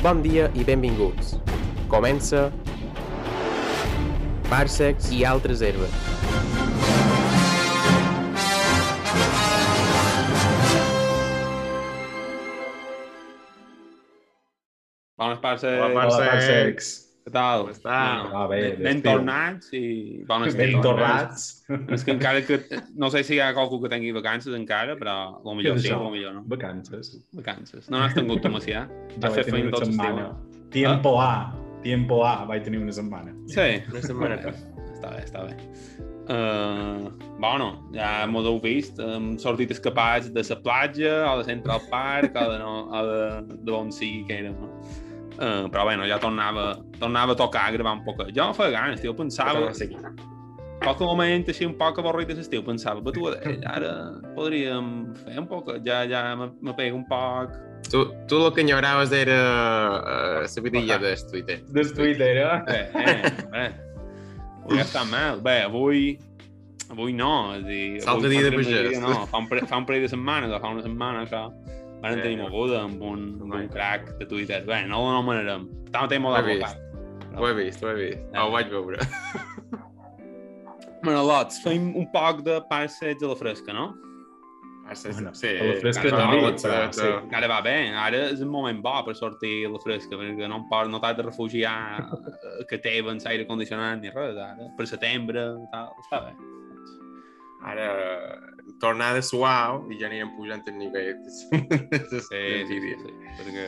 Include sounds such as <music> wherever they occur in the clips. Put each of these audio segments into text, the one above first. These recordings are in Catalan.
Bon dia i benvinguts. Comença Parsecs i altres herbes. Bones parses. Hola, Hola, Parsecs. Què tal? Com està? Ah, bé, ben, tornats i bon estiu. Ben torrats. És que encara que... No sé si hi ha qualcú que tingui vacances encara, però lo millor sí, lo millor no. Vacances. Vacances. No n'has tingut tu, Macià? Ja vaig tenir una setmana. Tiempo A. Tiempo A. Vaig tenir una setmana. Sí. Una setmana Està bé, està bé. Uh, bueno, ja m'ho heu vist, hem sortit escapats de la platja, o de Central Park, o de, no, o de, de on sigui que érem. No? Uh, però bueno, ja tornava, tornava a tocar a gravar un poc. Jo no feia ganes, tio, pensava... qualque moment així un poc avorrit de l'estiu, pensava, però tu, eh, ara podríem fer un poc, ja, ja me, me pego un poc... Tu, tu lo que enyoraves era uh, la vidilla del Twitter. Des Twitter, eh? Bé, eh, bé, avui està mal. Bé, avui, avui no, és a dir... L'altre avui dia de pagès. No, fa un, pre, fa un parell de setmanes, o fa una setmana, això, van Eh, tenir moguda amb un, amb un crack de Twitter. Bé, no l'anomenarem. També molt Ho he abocat. Ho he vist, ho he vist. Ah. Ho vaig veure. <laughs> Manolots, fem un poc de passeig a la fresca, no? Sí, Bueno, sí. a la fresca Ara també, no, però sí. Ara va bé, ara és un moment bo per sortir a la fresca, perquè no, pot, no t'has de refugiar eh, <laughs> que tevens aire condicionat ni res, ara, per setembre, tal, està bé. Ara tornada suau i ja anirem pujant el nivell. Sí, sí, sí, <laughs> sí, perquè...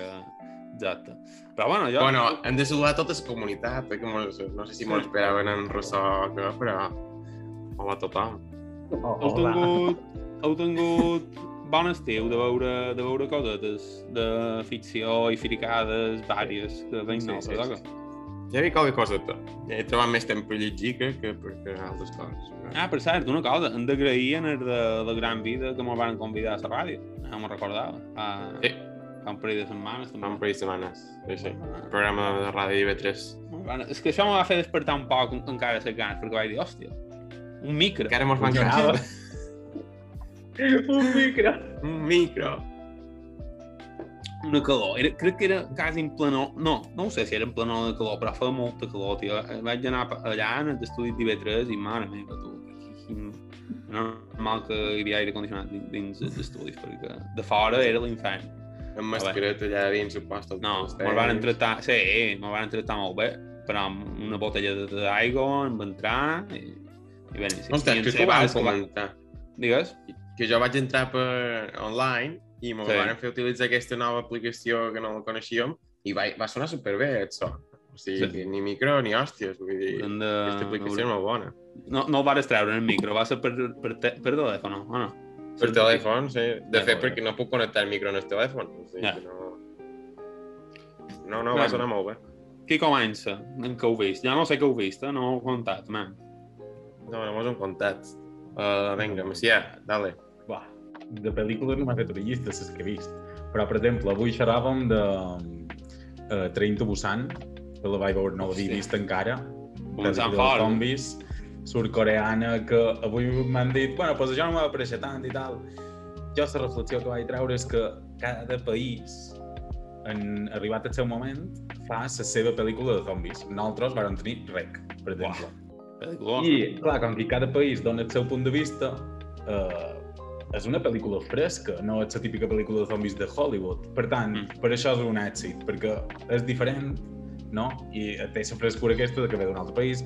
Exacte. Però bueno, jo... Bueno, hem de saludar tota la comunitat, perquè mos, no sé si m'ho esperaven en ressò o què, però hola a tothom. heu tingut, heu tingut bon estiu de veure, de veure cosetes de ficció i fricades vàries que veiem Sí, sí, sí, sí. Ja vist qualque cosa de tot. Ja he trobat més temps per llegir que, que per que altres coses. Ah, per cert, una cosa, hem d'agrair en el de la gran vida que ens van convidar a la ràdio. No me'n recordava. Fa, Sí. fa un parell de setmanes. Fa També. un parell de setmanes. Sí, sí. Ah, Programa de ràdio IB3. molt bona. És que això em va fer despertar un poc en- encara les ganes, perquè vaig dir, hòstia, un micro. Encara mos mancava. <laughs> Un micro. Un micro. Una calor. Era, crec que era quasi en planó... No, no sé si era en planó de calor, però feia molta calor, tio. Vaig anar allà en l'estudi d'IV3 i, mare meva, tu, normal que hi havia aire condicionat dins, els estudis, perquè de fora era l'infern. Amb mascareta allà dins, suposo. No, me'l van tractar, sí, me'l van tractar molt bé, però amb una botella d'aigua em va entrar i, i bé, sí. Ostres, que ho Sebas, vam que va- comentar. Digues? Que jo vaig entrar per online i m'ho Sí. van fer utilitzar aquesta nova aplicació que no la coneixíem i va, va sonar superbé, el so. O sigui, Sí. ni micro ni hòsties, vull dir, Hem de... aquesta aplicació és molt bona. No, no el vares treure en el micro, va ser per, per, te, per telèfon, o no? Per telèfon, sí. De Ja, fet, bueno. perquè no puc connectar el micro en el telèfon. O sigui, Ja. no... No, no, va sonar molt bé. Qui comença? En què heu vist? Ja no sé què heu vist, eh? no ho he contat, man. No, no mos hem comptat. Uh, vinga, Macià, dale. De pel·lícules no m'ha fet una llista, les que he vist. Però, per exemple, avui xerràvem de uh, Train to Busan, que la vaig veure, no l'havia Hòstia. vist encara. Començant fort. zombis, sud-coreana, que avui m'han dit, bueno, doncs això no m'ha apareixer tant i tal. Jo la reflexió que vaig treure és que cada país, en arribat al seu moment, fa la seva pel·lícula de zombis. Nosaltres vam tenir Rec, per exemple. Pel·lícula. I, clar, com que cada país dona el seu punt de vista, eh, és una pel·lícula fresca, no és la típica pel·lícula de zombis de Hollywood. Per tant, Mm. per això és un èxit, perquè és diferent, no? I té la frescura aquesta de que ve d'un altre país,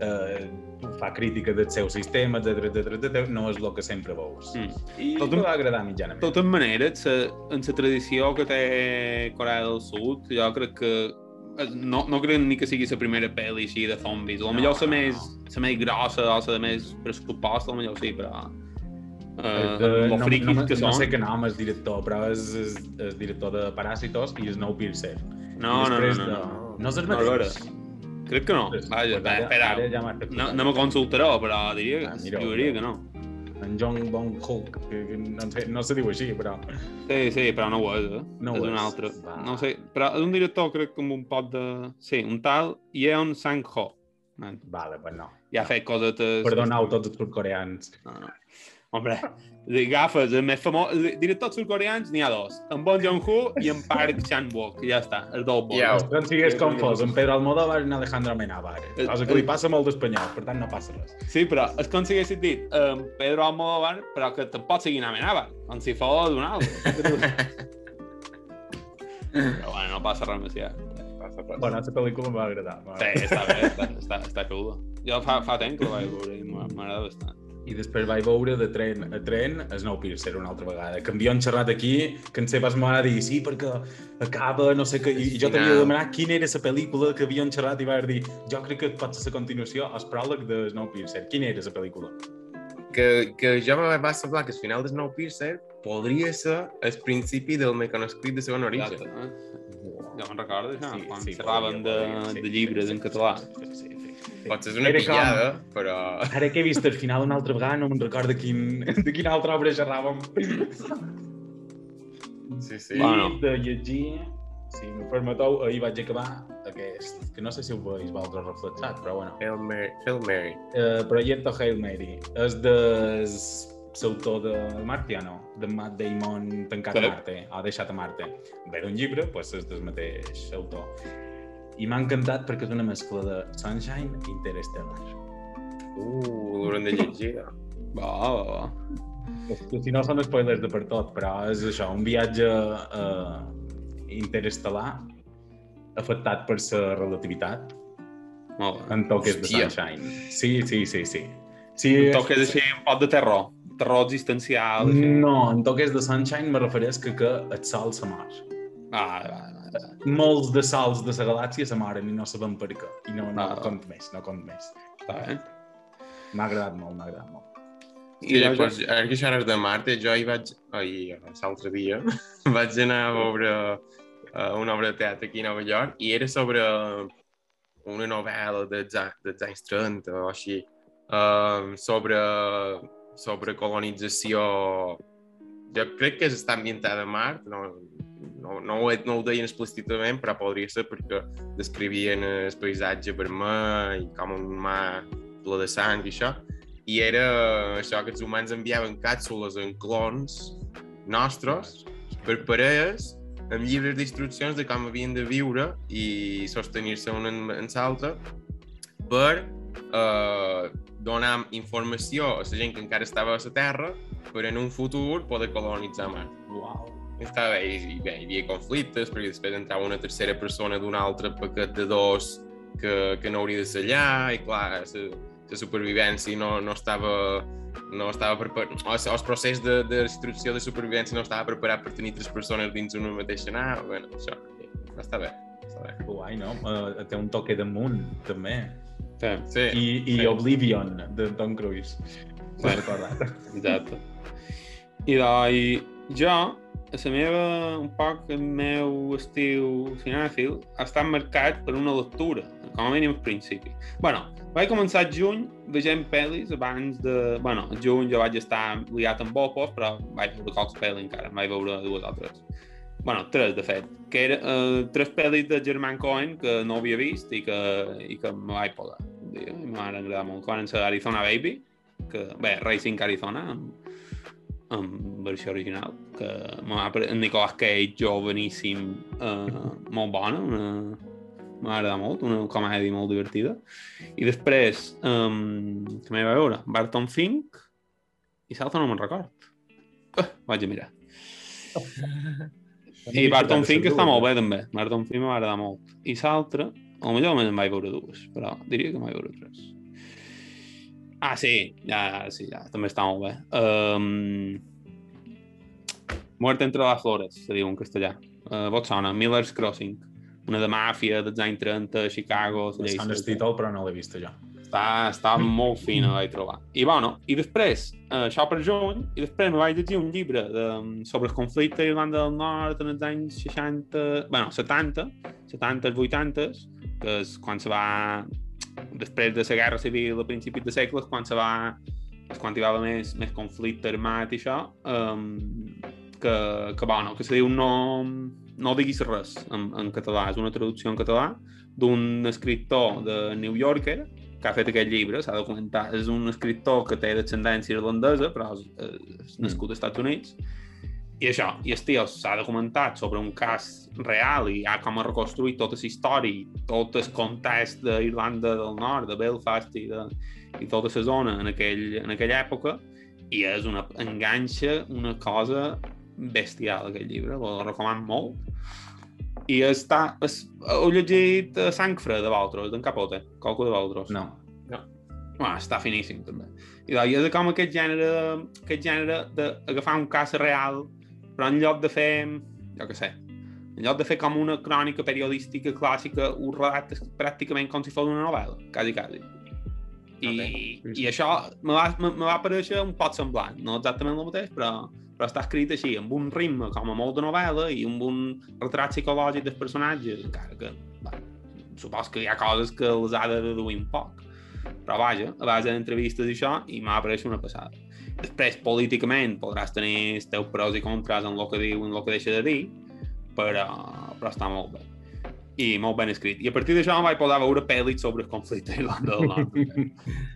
eh, fa crítica del seu sistema, etc etc etc. no és el que sempre veus. Mm. I Tot em en- va agradar mitjanament. De totes maneres, sa, en la tradició que té Corea del Sud, jo crec que eh, no, no crec ni que sigui la primera pel·li així de zombis. A lo No, millor la no, més, la més grossa o la més pressupost, a lo millor sí, però... Eh, Eh, lo no, friquis no, que no són... sé què nom és director, però és, és, és director de Paràsitos i Snowpiercer. No, no, no, després no, de- no. No és el No, mateix. Crec que no. Vaja, pues va, espera. ja No, no me consultaré, però diria, Ah, que, mira, diria que no. En Jong Bong Hook, que, que no, sé, no se diu així, però... Sí, sí, però no ho és, eh? No és ho un és. altre. Va. No sé, però és un director, crec, amb un pot de... Sí, un tal Yeon Sang-ho. Vale, pues no. Ja ha fet cosetes... Perdoneu tots els sud-coreans. No, no. Hombre, agafes el més famós... Directors sud-coreans n'hi ha dos. En Bon Joon-ho i en Park Chan-wook. Ja està, els dos bons. Ja, No en sigues confós, en Pedro Almodóvar i en Alejandro Amenábar. Eh, Cosa que li passa molt d'espanyol, per tant no passa res. Sí, però és com si haguessis dit um, Pedro Almodóvar, però que tampoc sigui Amenábar, com si fos un altre. però bueno, no passa res més ja. Passa. Bueno, aquesta pel·lícula em va agradar. Sí, està bé, està, està, està xuda. Jo fa, fa temps que la vaig veure i m'agrada bastant. I després vaig veure de tren a tren Snowpiercer una altra vegada. Que havíem xerrat aquí, que en Sebas m'ha dit, sí, perquè acaba, no sé què... I, i jo t'havia de demanar quina era la pel·lícula que havíem xerrat i vaig dir, jo crec que pot ser la continuació, el pròleg de Snowpiercer. Quina era la pel·lícula? que, que jo me va semblar que el final de Snowpiercer podria ser el principi del mecanoscrit de segon origen. Exacte, eh? Jo me'n recordo, això, Sí, quan sí, xerraven de, podria, sí. de llibres en català. Sí, sí, sí. Sí. Pot ser una Era com- pillada, però... Ara que he vist el final una altra vegada, no me'n recordo de, quin, <laughs> de quina altra obra xerràvem. Sí, sí. Bueno. I de llegir, si m'ho permeteu, ahir vaig acabar aquest, que no sé si ho veus vosaltres reflexat, però bueno. Hail Mary. Hail Mary. Uh, Proyecto Hail Mary. És de l'autor de Martiano, de Matt Damon tancat Sí. a Marte, ha deixat a Marte. Ve d'un llibre, doncs és del mateix autor. I m'ha encantat perquè és una mescla de Sunshine i Interstellar. Uh, l'haurem de llegir. <laughs> Va, va, va. Si no són spoilers de per tot, però és això, un viatge uh, interestel·lar afectat per la relativitat Molt bé. en toques de. Sunshine. Sí, sí, sí, sí. sí Un toques així, un pot de terror. Terror existencial. Així. No, en toques de Sunshine me refereix que, que el sol se mor. Ah, va. Molts de sols de la galàxia se moren i no sabem per què. I no, no Ah. cont més, no cont més. Està bé. M'ha agradat molt, m'ha agradat molt. I llavors, ara que això és de Marte, jo hi vaig, ahir, l'altre dia, <laughs> vaig anar a veure uh, una obra de teatre aquí a Nova York i era sobre una novel·la dels, a- dels anys 30 o així, uh, sobre, sobre colonització. Jo crec que està ambientada a Mart, no, no, no, ho, no ho deien explícitament, però podria ser perquè descrivien el paisatge vermell, com un mar ple de sang i això, i era això que els humans enviaven càpsules en clons nostres per parelles amb llibres d'instruccions de com havien de viure i sostenir-se un en, en l'altre per eh, donar informació a la gent que encara estava a la Terra per en un futur poder colonitzar Mart. Uau. Estava i, i bé, hi havia conflictes, perquè després entrava una tercera persona d'un altre paquet de dos que, que no hauria de ser allà, i clar, la, la supervivència no, no estava no estava preparat, o el procés de, de destrucció de supervivència no estava preparat per tenir tres persones dins una mateixa nau, bueno, això, està bé, està bé. Guai, no? Uh, té un toque damunt, també. Sí, Sí, I, i Sí. Oblivion, de Tom Cruise. M'ha recordat. exacte. I doncs, jo, la meva, un poc el meu estil cinèfil ha estat marcat per una lectura, com a mínim al principi. bueno, vaig començar juny veient pel·lis abans de... bueno, juny jo vaig estar liat amb Bopos, però vaig veure Cox Pel·li encara, vaig veure dues altres. bueno, tres, de fet, que eren uh, tres pel·lis de Germán Cohen que no havia vist i que, i que me vaig poder. I M'han agradat molt. Que van ser Arizona Baby, que, bé, Racing Arizona, amb versió original, que en Nicolas Cage, joveníssim, uh, molt bona, una, m'ha agradat molt, una comèdia molt divertida. I després, um, que m'hi va veure, Barton Fink, i l'altre no me'n record. Uh, vaig a mirar. <laughs> I Barton Fink està molt bé, també. Barton Fink m'ha agradat molt. I l'altre, o millor només en vaig veure dues, però diria que en vaig veure tres. Ah, sí, ja, sí, ja, també està molt bé. Um, Muerte entre las flores, se diu en castellà. Uh, vos sona, Miller's Crossing. Una de màfia dels anys 30, Chicago... Me sona el títol, però no l'he vist jo. Està, està molt fina, vaig trobar. I bueno, i després, eh, això per juny, i després me vaig llegir un llibre de, sobre el conflicte a Irlanda del Nord en els anys 60, bueno, 70, 70, 80, que és quan se va, després de la Guerra Civil a principis de segles, quan se va, quan hi va haver més, més conflicte armat i això, um, que, que, bueno, que se diu no, no diguis res en, en català, és una traducció en català d'un escriptor de New Yorker que ha fet aquest llibre, s'ha documentat, és un escriptor que té descendència irlandesa, però és, és nascut als Estats Units, i això, i el tio s'ha documentat sobre un cas real i ha com a reconstruït tota la història, tot el context d'Irlanda del Nord, de Belfast i, de, i tota la zona en, aquell, en aquella època, i és una enganxa, una cosa bestial, aquest llibre, el recomano molt. I està... És, heu llegit Sang Fred de Valtros, d'en Capote? Qualcú de Valtros? No. No. Ah, està finíssim, també. I doncs, és com aquest gènere, aquest gènere d'agafar un cas real però en lloc de fer, jo què sé, en lloc de fer com una crònica periodística clàssica, ho relates pràcticament com si fos una novel·la, quasi, quasi. I, okay. i això me va, me, me va parèixer un pot semblant, no exactament el mateix, però, però està escrit així, amb un ritme com a molt de novel·la i amb un retrat psicològic dels personatges, encara que, bueno, supos que hi ha coses que els ha de deduir un poc. Però vaja, a base d'entrevistes i això, i m'ha apareixer una passada. Després, políticament, podràs tenir els teus pros i contres en el que diu i en el que deixa de dir, però, però està molt bé. I molt ben escrit. I a partir d'això vaig poder veure pel·lis sobre el conflicte Irlanda del Nord.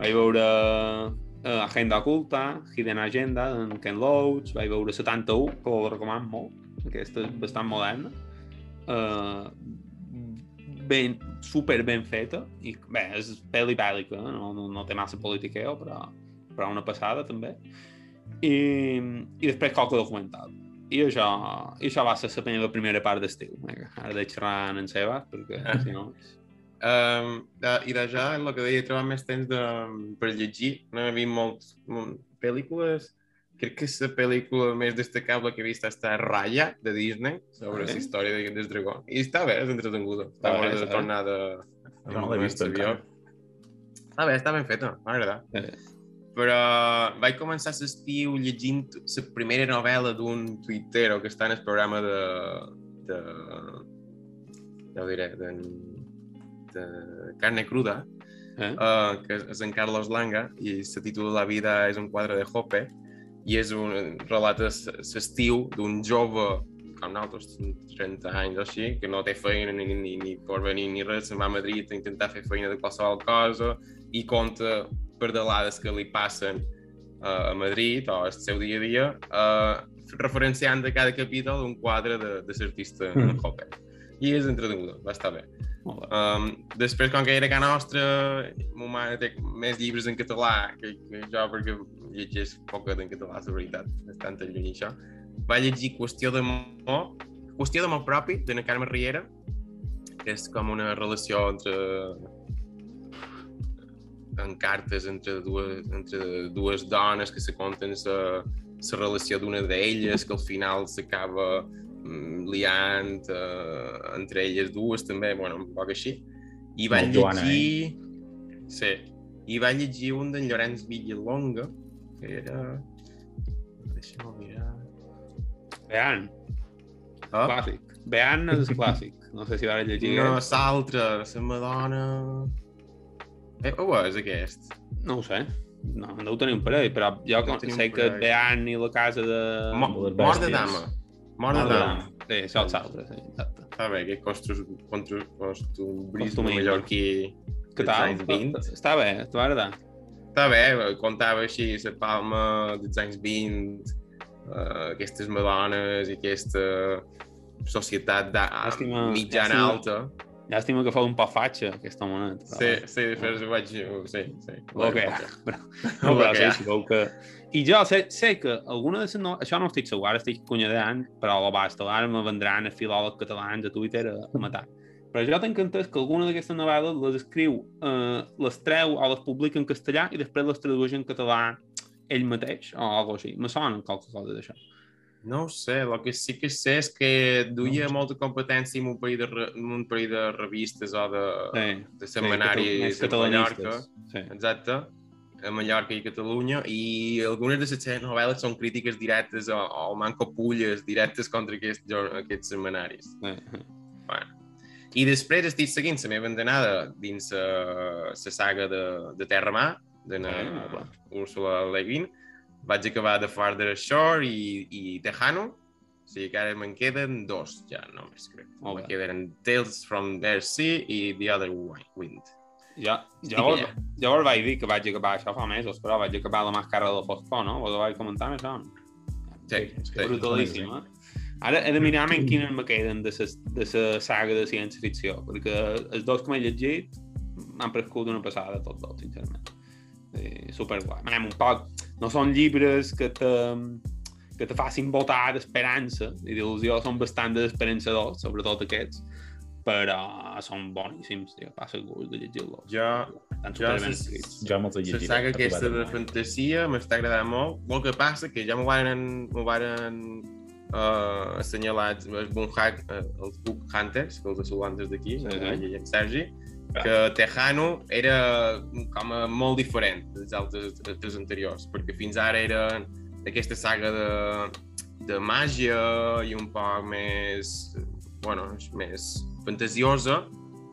vaig veure uh, Agenda Oculta, Hidden Agenda, en Ken Loach, vaig veure 71, que ho recomano molt, aquesta és bastant moderna. Uh, ben, super ben feta, i bé, és pel·li bèl·lica, no, no, no té massa política, però, però una passada també. I, i després qualque documental. I això, i això va ser la meva primera part d'estiu. Ara de xerrar en Seba, perquè ah. si no... Um, de, I de ja, el que deia, trobar més temps de, per llegir. No he vist molts, molts pel·lícules. Crec que la pel·lícula més destacable que he vist està Raya, de Disney, sobre la història de, del dragó. I està bé, és entretinguda. Està molt de tornar de... No l'he vist encara. Està bé, està ben feta, m'agrada. Eh però vaig començar l'estiu llegint la primera novel·la d'un tuitero que està en el programa de... de ja ho diré, de, de Carne Cruda, eh? uh, que és en Carlos Langa, i la títol La vida és un quadre de Hoppe, i és un relat l'estiu d'un jove com nosaltres, 30 anys o així, que no té feina ni, ni, ni por venir ni res, se'n va a Madrid a intentar fer feina de qualsevol cosa i conta pardalades que li passen uh, a Madrid o al seu dia a dia, uh, referenciant de cada capítol un quadre de, de l'artista mm. Hopper. I és entretinguda, va estar bé. Um, després, com que era a nostra, mon mare té més llibres en català que, que jo, perquè llegeix poc en català, la veritat, bastant lluny això. Va llegir Qüestió d'amor, Qüestió d'amor propi, de Carme Riera, que és com una relació entre en cartes entre dues, entre dues dones que se conten la, la relació d'una d'elles, que al final s'acaba mm, liant uh, entre elles dues també, bueno, un poc així. I va llegir... Joana, eh? Sí. I va llegir un d'en Llorenç Villalonga, que era... Deixa'm mirar... Bean. Oh? Clàssic. Bean és clàssic. No sé si va llegir. No, l'altre, la Madonna... Eh, oh, és aquest? No ho sé. No, no ho tenim un parell, però jo no sé que Bean i la casa de... Mo Mort de dama. Mort de dama. Sí, això és l'altre, sí, exacte. Està bé, aquest costumbrisme costumbrisme mallorquí Què tal? Està bé, t'ho va agradar? Està bé, contava així la palma dels anys 20, uh, aquestes madones i aquesta societat mitjana alta. Llàstima que fa un poc fatxa, aquesta moneda. Sí, sí, després ho vaig... Sí, sí. Ok, però, no, <laughs> però sí, sí, que... I jo sé, sé que alguna de les... No... Això no estic segur, ara estic cunyadant, però a l'abast, ara me vendran els filòlegs catalans a Twitter a, a matar. Però jo tinc entès que alguna d'aquestes novel·les les escriu, eh, les treu o les publica en castellà i després les tradueix en català ell mateix o alguna cosa així. Me sona qualque cosa d'això. No ho sé, el que sí que sé és que duia no molta competència en un parell de, en un parell de revistes o de, sí, de setmanaris sí, a Mallorca. Sí. Exacte, a Mallorca i Catalunya, i algunes de les novel·les són crítiques directes o, o manco pulles directes contra aquests, aquests setmanaris. Sí. Bueno. I després estic seguint la meva andanada dins la saga de, de Terra Mar, de ah, Úrsula Le Guin, vaig acabar de Farther Shore i, i Tejano, o sigui que ara me'n queden dos ja només, crec. Me'n queden Tales from the Sea i The Other Wind. Jo, jo, jo us vaig dir que vaig acabar això fa mesos, però vaig acabar la màscara de la foscor, no? Vos ho vaig comentar, això? Sí, sí. Brutalíssim, eh? Ara he de mirar en quines me queden de la saga de ciència-ficció, perquè els dos que m'he llegit m'han prescut una passada tots dos, sincerament. Eh, superguai. Anem, un poc... No són llibres que te, que te facin votar d'esperança i d'il·lusió, són bastant desesperançadors, sobretot aquests, però són boníssims, tio, passa el gust de llegir-los. Jo, Estan jo, se-. Jo me'ls he la llegit. saga he aquesta de fantasia m'està agradant molt. El que passa que ja m'ho varen, m'ho varen uh, assenyalat el Boonhack, uh, els Book Hunters, que els assolants des d'aquí, Sí, en Sergi, que Tejano era com a molt diferent dels altres dels anteriors, perquè fins ara era aquesta saga de, de màgia i un poc més, bueno, més fantasiosa,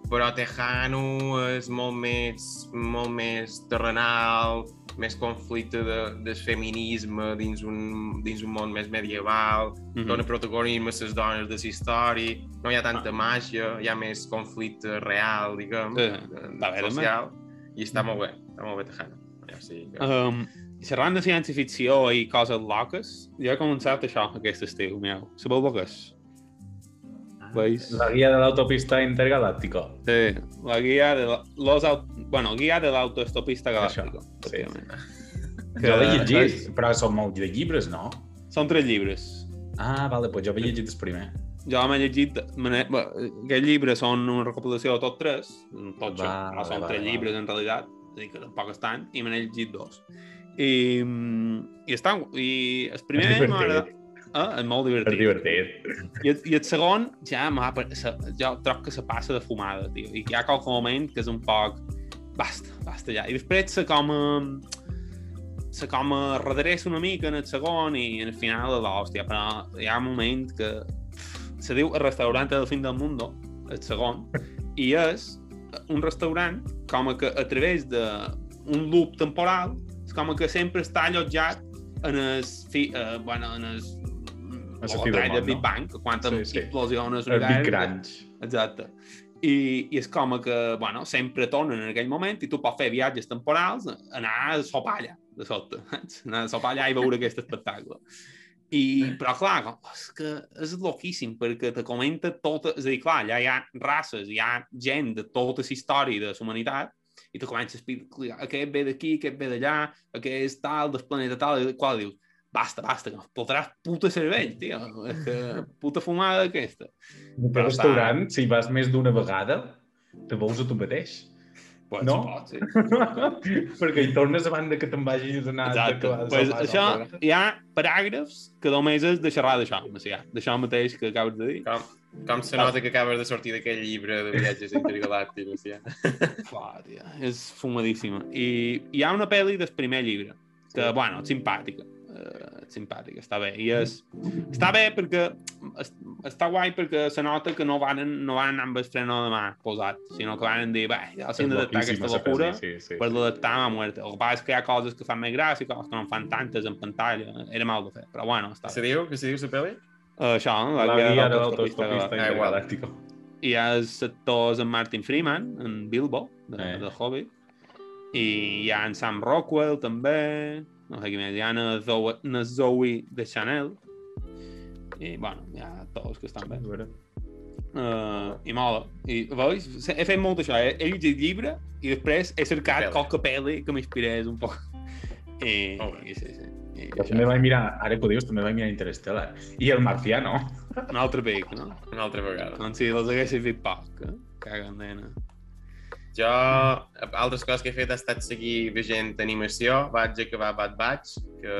però Tejano és molt més, molt més terrenal, més conflicte de, del feminisme dins un, dins un món més medieval, Mhm. dona protagonisme a les dones de la història, no hi ha tanta màgia, hi ha més conflicte real, diguem, Sí, eh, social, i està molt bé, està molt bé Tejano. Ja, sí, que... Um, xerrant de ciència-ficció i coses loques, jo he començat això aquest estiu, meu. Sabeu que és? Veis? La guia de l'autopista intergalàctica. Sí, la guia de la, los, bueno, guia de l'autostopista galàctica. sí. efectivament. <laughs> Jo l'he llegit, però són molt de llibres, no? Són tres llibres. Ah, vale, doncs jo he llegit el primer. Jo m'he llegit... Aquests llibres són una recopilació de tots tres, tots Va, no són va, tres va. llibres en realitat, és dir, que tampoc estan, i me n'he llegit dos. I, mm, i, està, i el primer És m'ha agradat... divertit. Ah, és molt És divertit. divertit. I, I el segon ja Jo trobo que se passa de fumada, tio. I hi ha qualque moment que és un poc... Basta, basta ja. I després se com a... Se com a redreça una mica en el segon i en el final de l'hòstia, però hi ha un moment que se diu el restaurante del fin del mundo, el segon, i és un restaurant com que a través d'un loop temporal és com que sempre està allotjat en el, fi, eh, bueno, en el, la la món, Big? Bang, quan Sí, sí, sí. explosiona El Big l'univers. Crunch. Exacte. I, I és com que, bueno, sempre tornen en aquell moment i tu pots fer viatges temporals, anar a sopar allà, de sota. Anar a sopar allà i veure aquest espectacle. I, però clar, és que és loquíssim, perquè te comenta tota... És a dir, clar, allà hi ha races, hi ha gent de tota la història de la humanitat, i te comences a explicar aquest ve d'aquí, aquest ve d'allà, aquest tal, del planeta tal, i qual dius, basta, basta, que explotaràs puta cervell, tio. És que puta fumada aquesta. Un Però restaurant, si vas més d'una vegada, te veus a tu mateix. Pues, No? Pot, sí. <laughs> Perquè hi tornes abans de que te'n vagis a donar... Exacte. Pues això, hi ha paràgrafs que només és de xerrar d'això, Macià. D'això mateix que acabes de dir. Com, com se nota que acabes de sortir d'aquell llibre de viatges intergalàctics. Fuà, <laughs> tia, és fumadíssima. I hi ha una pel·li del primer llibre, que, bueno, és simpàtica. Uh, simpàtica, està bé. I és... Està bé perquè... es- Està guai perquè se nota que no van, no van anar amb el freno de mà posat, sinó que van dir, bé, ja s'han d'adaptar aquesta locura, Sí, sí, per l'adaptar a muerte. El que passa és que hi ha coses que fan més gràcia, coses que no en fan tantes en pantalla. Era mal de fer, però bueno, està Se bé. diu? Què se diu, la pel·li? Uh, això, no? La guia de l'autostopista igual. intergalàctica. hi ha els actors en Martin Freeman, en Bilbo, de, Eh. eh. de Hobbit, i hi ha en Sam Rockwell, també, no sé qui més, hi ha na Zoe, na Zoe de Chanel, i, bueno, hi ha actors que estan bé. Uh, I mola. I, veus? He fet molt això, he, he llegit llibre i després he cercat qualque pel·li que m'inspirés un poc. I, i sí, sí. I Jo també vaig mirar, ara que ho dius, també vaig mirar Interstellar. I el Marciano. un altre pic, no? Una altra vegada. Com si els haguessis vist poc, eh? Caguen, nena. Jo, altres coses que he fet ha estat seguir veient animació. Vaig acabar Bad Batch, que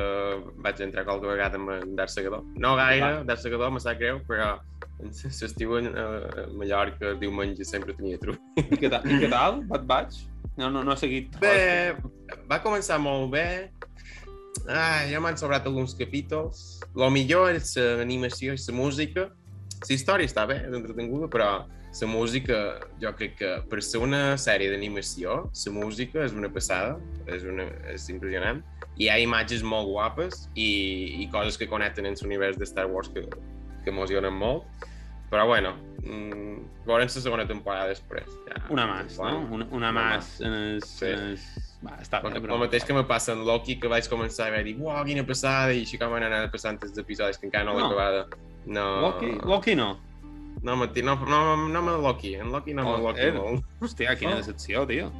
vaig entrar qualque vegada amb en Darth Segador. No gaire, Ah. Segador, me sap greu, però en l'estiu a a Mallorca, diumenge, sempre tenia truc. I què tal? I què tal? Bad Batch? No, no, no he seguit. Bé, va començar molt bé. Ah, ja m'han sobrat alguns capítols. Lo millor és l'animació i la música. La història està bé, és entretinguda, però la música, jo crec que per ser una sèrie d'animació, la música és una passada, és, una, és impressionant. I hi ha imatges molt guapes i, i coses que connecten en l'univers de Star Wars que, que emocionen molt. Però bueno, mm, veurem la segona temporada després. Ja. Una més, no? Una, una Una més en el... Sí. En el... Va, està bé, però... el mateix que me passa en Loki, que vaig començar a veure, dic, uau, quina passada, i així com van anar passant els episodis, que encara no l'he No. acabada. No, Loki, Loki no. No, Martí, no, no, no me Loki, en Loki no me Oh, Loki eh. molt. <laughs> Hòstia, quina Oh. decepció, tio.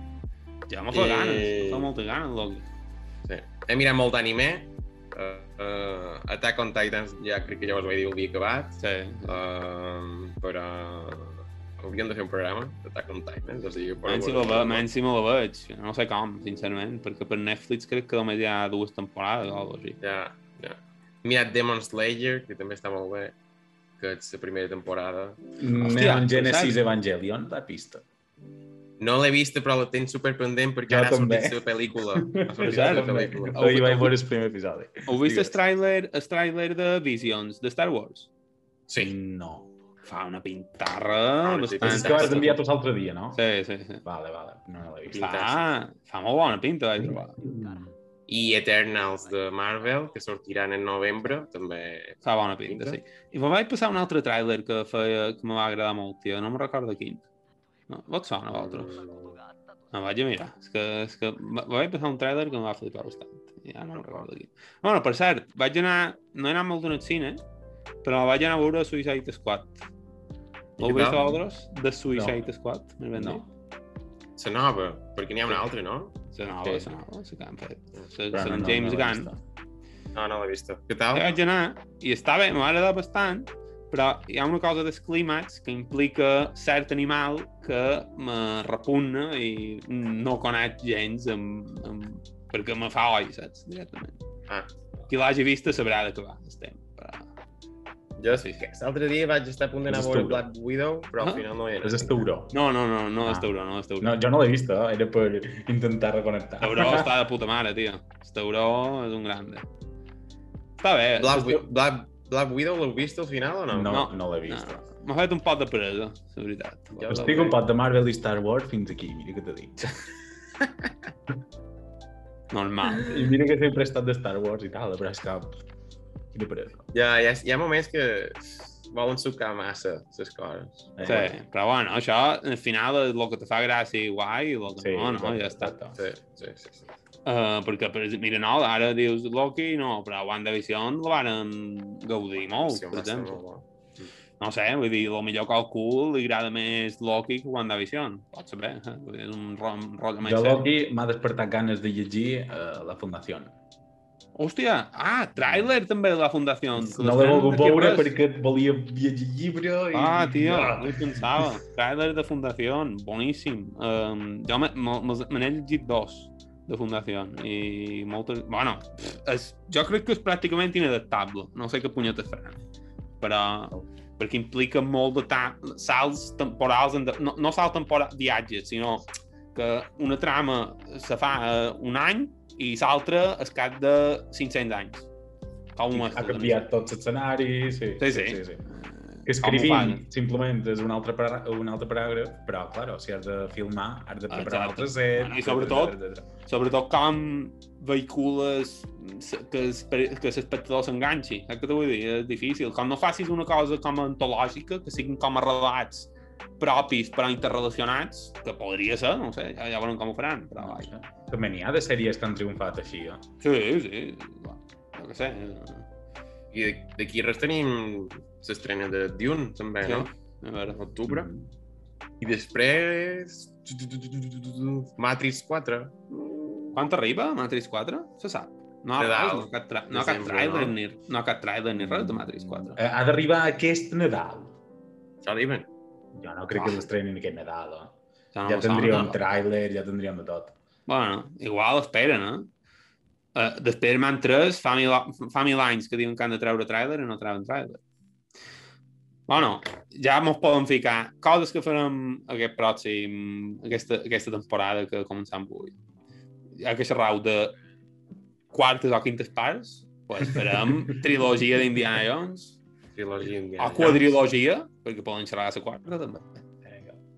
Ja me fa Eh. ganes, me fa moltes ganes, Loki. Sí. He mirat molt d'anime, uh, uh, Attack on Titans ja crec que ja us vaig dir el dia acabat, Sí. uh, però hauríem de fer un programa d'Attack on Titans, o sigui... per- Menys si, la ve, menys si me la veig. No sé com, sincerament, perquè per Netflix crec que només hi ha dues temporades o alguna cosa així. Ja, ja. Mirat Demon Slayer, que també està molt bé, que és la primera temporada. Hòstia, Neon Genesis saps? Evangelion, la pista. No l'he vista, però la tinc superpendent perquè Jo ara ha també. sortit la pel·lícula. Ha sortit la pel·lícula. Oh, Ahir vaig veure el primer episodi. Heu vist el trailer, el trailer de Visions, de Star Wars? Sí. No. Fa una pintarra Ah, bastant... És que vas enviar tu l'altre dia, no? Sí, sí, sí. Vale, vale. No, no l'he vist. Fa, fa molt bona pinta, vaig trobar. I Eternals de Marvel, que sortiran en novembre, també... Fa bona pinta, sí. I me vaig passar un altre trailer que, feia, que me va agradar molt, tio. No me'n recordo quin. No, vos sona, vosaltres? No, vaig a mirar. És que, és que me me vaig passar un trailer que em va flipar bastant. Ja no me'n recordo quin. Bueno, per cert, vaig anar... No he anat molt al cine, però vaig anar a veure Suicide Squad. L'heu què vist vosaltres? De Suicide Squad? Més ben No. dit? La nova, perquè n'hi ha una altra, no? La nova, Sí. la nova, la que han fet. La, no, James no Gunn. vist. No, no l'he vista. Què tal? vaig anar i està bé, m'ha agradat bastant, però hi ha una cosa del clímax que implica cert animal que me repugna i no conec gens amb, amb... perquè me fa oi, saps? Directament. Ah. Qui l'hagi vista sabrà de què va estem. Però... Jo Sí, sí. L'altre dia vaig estar a punt d'anar a veure. Black Widow, però al Ah. final no era. És el tauró. No, no, no, no Ah. és tauró, no és tauró. No, jo no l'he vist, eh? era per intentar reconnectar. Tauró <laughs> està de puta mare, tio. El tauró és un grande. Està bé. Black, Wi- Black, Black Widow l'heu vist al final o no? No, No. no, l'he vist. no. M'ha fet un pot de presa, la veritat. Ja Estic un pot de Marvel i Star Wars fins aquí, mira què t'he dit. <laughs> Normal. I mira que sempre he estat de Star Wars i tal, però és que... Quina peresa. Hi ha, hi, ha, hi ha moments que volen sucar massa les coses. Eh, Sí, però bueno, això al final és el que te fa gràcia i guai i el que Sí, no, no, ja està. Sí, sí, sí. sí. Uh, perquè, per, exemple, mira, no, ara dius Loki, no, però WandaVision la van gaudir molt, Sí, per exemple. molt. No sé, vull dir, el millor que al cul li agrada més Loki que WandaVision. Pot saber, eh? És un ro- un rotllo més Jo. Loki m'ha despertat ganes de llegir uh, La Fundació. Hòstia, ah, tràiler també de la Fundació. No l'he volgut veure perquè volia llegir llibre i... Ah, tio, Ah. no hi pensava. Tràiler de Fundació, boníssim. Um, jo me, me, me, me n'he llegit dos de Fundació i moltes... Bueno, és, jo crec que és pràcticament inadaptable. No sé què punyetes faran. Però perquè implica molt de ta salts temporals, en de, no, no salts temporals, viatges, sinó que una trama se fa eh, un any i l'altra es cap de 500 anys. Com Ha canviat tots els escenaris, sí. Sí, sí. sí, sí. Que escrivint simplement és un altre, un altre paràgraf, però, claro, si has de filmar, has de preparar un Exacte. altre set... Bueno, i sobretot- sobretot com vehicules que que l'espectador s'enganxi. Saps què te vull dir? És difícil. Com no facis una cosa com antològica, que siguin com a relats propis però interrelacionats, que podria ser, no sé, ja, ja veurem com ho faran, però vaja. També n'hi ha de sèries que han triomfat així, eh? Sí, sí, què sé. I de- d'aquí res tenim l'estrena de Dune, també, Sí, no? a veure. Octubre. I després... Matrix 4. Quan arriba Matrix 4? Se sap. No, ha Nadal. res, no, ha cap, tra no ha cap trailer, no? ni, no ha cap trailer ni res de Matrix 4. Eh, Ha d'arribar aquest Nadal. Ja diuen. Jo no crec Ah. que l'estrenin aquest Nadal, eh? Ja, no Ja tindria no? un tràiler, ja tindríem de tot. Bueno, igual esperen, eh? Uh, de Spider-Man 3 fa mil, fa mil anys que diuen que han de treure tràiler i no treuen tràiler. Bueno, ja mos poden ficar coses que farem aquest pròxim, aquesta, aquesta temporada que començam avui. Ja que xerrau de quartes o quintes parts, pues farem <laughs> trilogia d'Indiana Jones, Trilogia o indiana. quadrilogia, perquè poden xerrar la quarta també.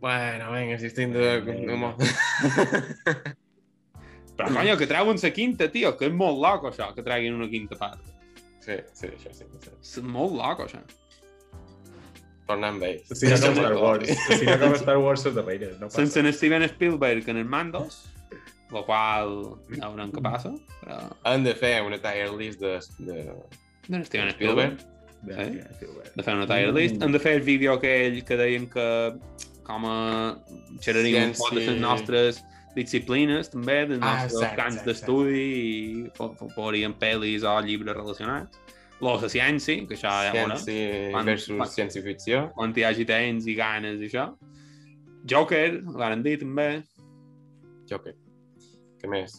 Bueno, vinga, si estem de... <laughs> Però, conyo, que treuen la quinta, tio, que és molt loco, això, que treguin una quinta part. Sí, sí, això sí. sí. És molt loco, això. tornar amb ells. Si no com <laughs> Star Wars. Si no com Star Wars són darreres. No passa. Sense en Steven Spielberg en els mandos, el qual ja veurem què passa, però... Han de fer una tier list de, de De Steven Spielberg. Spielberg. Bé, Sí. sí, de fer una tier list. Hem de fer el vídeo aquell que deien que com a xerraríem un poc de les nostres disciplines també, dels Ah, nostres cert, camps d'estudi i fouríem pel·lis o llibres relacionats. Lo de ciència, que això ja veurem. Ciència Quan- versus quan- ciència-ficció. Quan hi hagi temps i ganes i això. Joker, l'han dit també. Joker. Què més?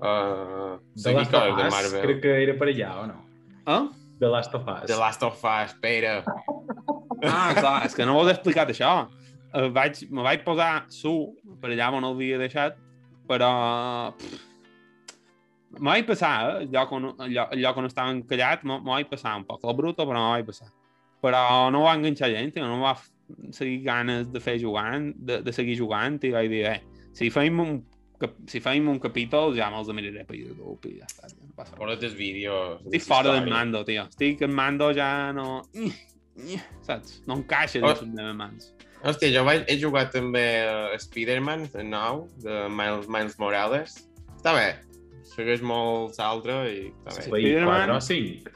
Uh, The Last of Us, Marvel. crec que era per allà, o no? Ah? The Last of Us. The Last of Us, espera. Ah, clar, és que no ho he explicat això. Eh, vaig, me vaig posar su per allà on el havia deixat, però... pff, Me vaig passar, eh? el lloc on, el lloc on estaven callats, me, me vaig passar un poc el bruto, però me vaig passar. Però no va enganxar gent, no va seguir ganes de fer jugant, de, de seguir jugant, i vaig dir, eh, si feim un, si feim un capítol, ja me'ls miraré per YouTube i ja està, ja no passa. Fora dels vídeos. Estic fora del mando, tio. Estic en mando ja no... Saps? No encaixa Oh. dins les meves mans. Hòstia, jo vaig, he jugat també a Spider-Man, el nou, de Miles, Miles Morales. Està bé. Segueix molt l'altre i està Se bé. Play Spider-Man. 4 o 5?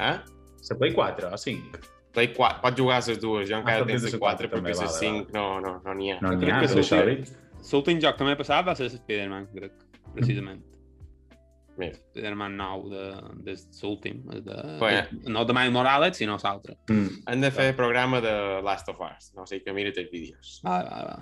Eh? Se Play 4 o 5? Play 4, pots jugar a les dues, jo encara Ah, tens les les 4 quatre, perquè les vale, 5 no, no, no n'hi ha. No n'hi ha, però sorry. L'últim joc que m'he passat va ser Spider-Man, crec, precisament. Mira. Spider-Man nou de, de l'últim. De, Bueno. de, no de Miles Morales, sinó l'altre. Mm. Han de fer programa de Last of Us, no sé que mira't els vídeos. Va, va, va.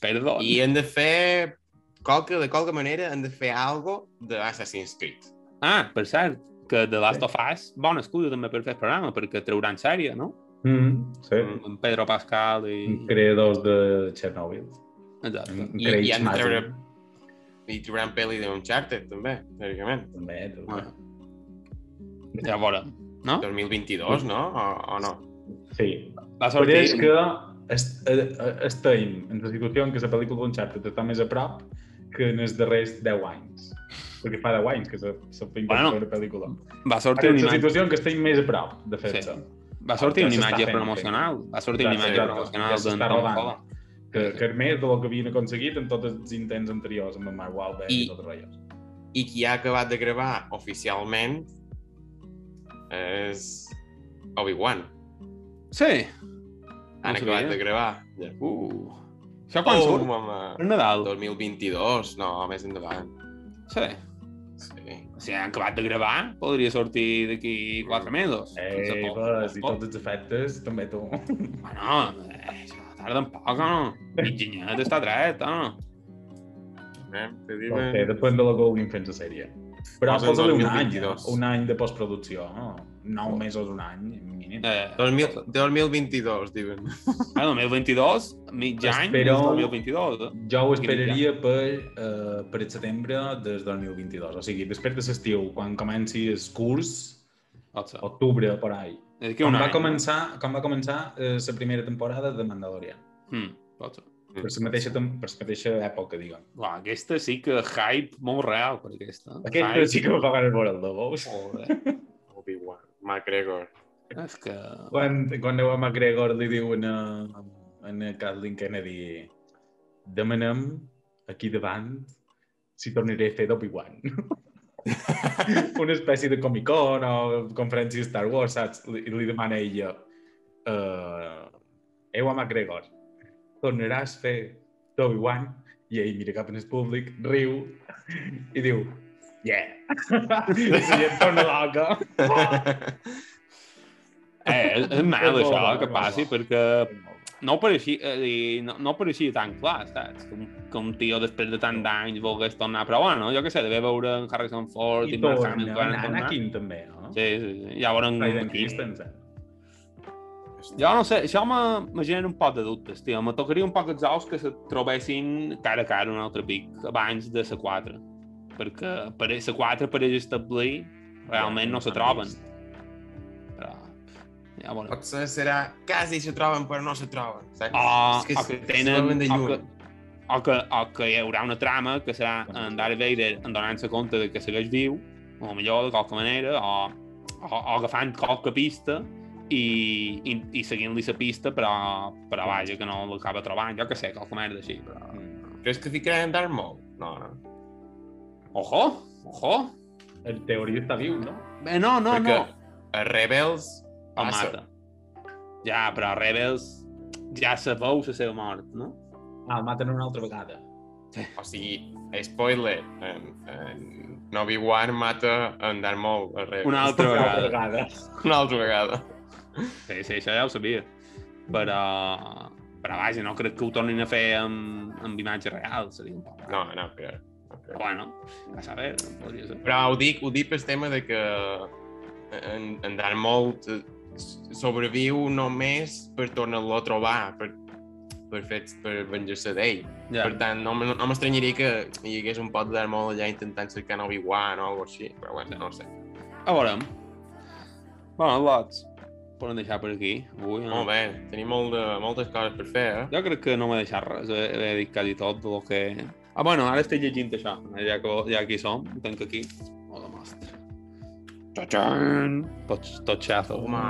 Perdó. I han de fer, qualque, de qualque manera, han de fer algo d'Assassin's Creed. Ah, per cert, que The Last of Us, bona excusa també per fer el programa, perquè trauran sèrie, no? Mm. Sí. Amb Pedro Pascal i... Creadors de Chernobyl. Exacte. I, Craig i han de treure... I trauran pel·li d'Uncharted, també, teòricament. També, també. Bueno. Ja veurem, no? 2022, no? O, o no? Sí. Va Però és sortir... que est eh, eh, estem en la situació en què la pel·lícula d'Uncharted està més a prop que en els darrers 10 anys. Perquè fa 10 anys que se, se Bueno. una pel·lícula. Va sortir una la imatge... situació en què estem més a prop de Sí. fer-se. Va sortir una imatge promocional. Va sortir una imatge promocional d'en Tom. Holland. Que, que és més del que havien aconseguit en tots els intents anteriors amb en Mark Wahlberg i, I- tot el rotllo. I qui ha acabat de gravar oficialment és Obi-Wan. Sí. Han No acabat sabia. de gravar. Ja. Uh. Això quan oh, surt? mama. Per Nadal. 2022, no, més endavant. Sí. Sí. Si han acabat de gravar, podria sortir d'aquí quatre mesos. Ei, por. pues, i tots els efectes, també tu. Bueno, eh, això tarda un poc, no? L'enginyet està dret, no? Eh? Te diuen... depèn de la que vulguin fer la sèrie. Però posa-li un any, 2022. un any de postproducció, no? Nou mesos, un any, mínim. Eh, 2000, 2022, diuen. ah, 2022, mig any Espero- és 2022. Eh? Jo ho esperaria per, uh, per el setembre del 2022, o sigui, després de l'estiu, quan comenci el curs, Pot ser. octubre, por ahí. És d'aquí Com va any. començar, com va començar eh, la primera temporada de Mandalorian. Mm, pot ser. Per la mateixa, tem- per la mateixa època, diguem. Uah, aquesta sí que hype molt real per aquesta. Aquesta Hype. sí que ganes veure el de veus. Joder. <laughs> Obi-Wan. McGregor. És que... Quan, quan aneu a McGregor li diuen a, a Kathleen Kennedy demanem aquí davant si tornaré a fer d'Obi-Wan. <laughs> <laughs> Una espècie de Comic-Con o conferència de Star Wars, saps? Li, li demana a ella uh, Ewa McGregor, tornaràs a fer d'Obi-Wan? I ell mira cap en el públic, riu i diu Yeah! <laughs> I gent torna loca. <laughs> Eh, és, és mal això que passi, perquè no pareixia, eh, dir, no, no pareixia tan clar, saps? Que un, que un tio després de tant d'anys volgués tornar, però bueno, jo què sé, devia veure en Harrison Ford i, I Mark Hamill quan tornar. Anakin també, no? Sí, sí, sí. Ja veurem Hayden. Christensen. Jo no sé, això me- me genera un poc de dubtes, tio. Me tocaria un poc els ous que se trobessin cara a cara un altre pic abans de la 4. Perquè per la 4 pareix establir realment no se troben. Però, ja veurem. Potser serà quasi se troben però no se troben. Saps? O, És que o que tenen... de O lluny. que, o, que, o que hi haurà una trama que serà en Darth Vader en donant-se compte de que segueix viu, o millor de qualque manera, o, o, o agafant qualque pista i, i, i seguint-li la pista, però, però vaja, que no l'acaba trobant, jo que sé, qualque merda així, però... Creus que ficaran Darth Maul? No, no. Ojo, ojo! En teoria està viu, no? Eh, no, no, Perquè no. a Rebels El passa. mata. Ja, però Rebels ja sabeu la seva mort, no? Ah, el maten una altra vegada. O sigui, spoiler, en, en Obi-Wan mata en Darth Maul a Rebels. Una altra Una altra vegada. vegada. Una altra vegada. Sí, sí, això ja ho sabia. Però, però vaja, no crec que ho tornin a fer amb, amb imatge real, seria un poc... No, no, però... no. Però bueno, a saber, podria ser. Però ho dic, ho dic pel tema de que en, en Darth Maul sobreviu només per tornar-lo a trobar, per, per, per venjar-se d'ell. Ja. Per tant, no, m- no m'estranyaria que hi hagués un pot Maul allà intentant cercar en Obi-Wan o alguna així, però bueno, no ho sé. A veure. Bueno, lots. Podem deixar per aquí, avui. No? Molt bé, tenim molt de, moltes coses per fer, eh? Jo crec que no m'he deixat res, he, he dit quasi tot del que... Ah, bueno, ara estic llegint això, ja que, ja que hi som, ho tenc aquí. De mostra. Tot, tot xazo. Home...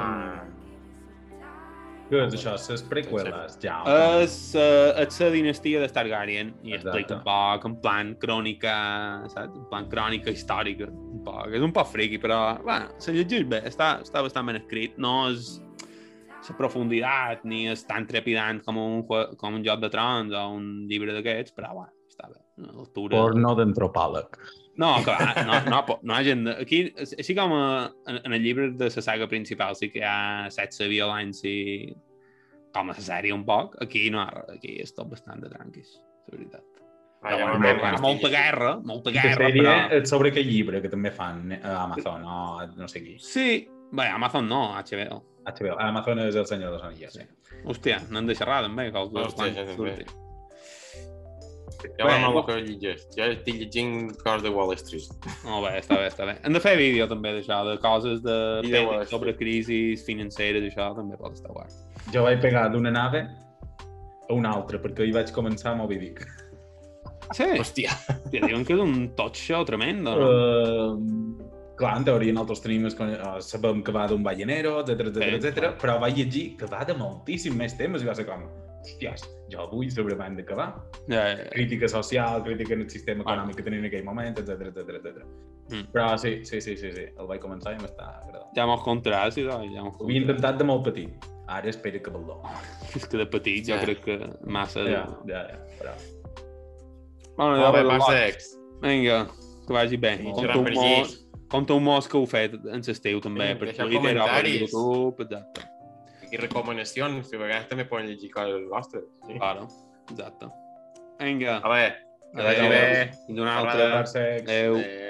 Què és això? Les preqüeles, ja. És, uh, és la dinastia de Targaryen i Exacte. explica un poc en plan crònica, saps? En plan crònica històrica, un poc. És un poc friqui, però, bueno, se llegeix bé, està, està bastant ben escrit. No és la profunditat ni és tan trepidant com un, com un joc de trons o un llibre d'aquests, però, bueno, està bé. Una lectura... Porno d'antropòleg. No, clar, no, no, po- no hi ha gent... de- Aquí, així com a, en, en el llibre de la saga principal sí que hi ha sexe, violència, com a la sèrie un poc, aquí no, hi ha res, aquí és tot bastant de tranquis, la veritat. Ah, ja bueno, imagino. hi ha molta guerra, molta guerra, sèrie però... és sobre aquell llibre que també fan a Amazon o no sé qui. Sí, bé, Amazon no, HBO. HBO. Amazon és el senyor dels anilles, sí. Hòstia, n'han de xerrar també, que els Hòstia, ja també. Ja Bé, vam no- el que llegeix. Ja estic llegint coses de Wall Street. Molt bé, està bé, està bé. Hem de fer vídeo també d'això, de coses de així. sobre crisis financeres i això també pot estar guai. Jo vaig pegar d'una nave a una altra, perquè hi vaig començar a Moby Dick. Sí, Hòstia. Hòstia, diuen que és un tot show tremendo, no? Uh, clar, en teoria nosaltres tenim, es- uh, sabem que va d'un ballenero, etc etc Sí, etc. però vaig llegir que va de moltíssim més temes i va ser com, hòsties, jo vull saber abans de acabar. Ja, ja, ja. Crítica social, crítica en el sistema econòmic que tenim en aquell moment, etc etc etc. Mm. Però sí, sí, sí, sí, sí, el vaig començar i m'està agradant. Ja m'ho contaràs, sí, doncs, ja m'ho Ho havia intentat de molt petit, ara espero que valor. <laughs> És que de petit jo Ja. crec que massa... Ja, ja, ja, però... Bueno, Molt ja bé, ex. Vinga, que vagi bé. Sí, Compte un mos, compte un mos que heu fet en l'estiu també, Sí, per Twitter o per. YouTube, exacte. Aquí recomanacions, que a vegades també poden llegir coses vostres. Sí. Claro, exacte. Vinga, A veure, que vagi bé. Fins una altra. Adéu. Adéu.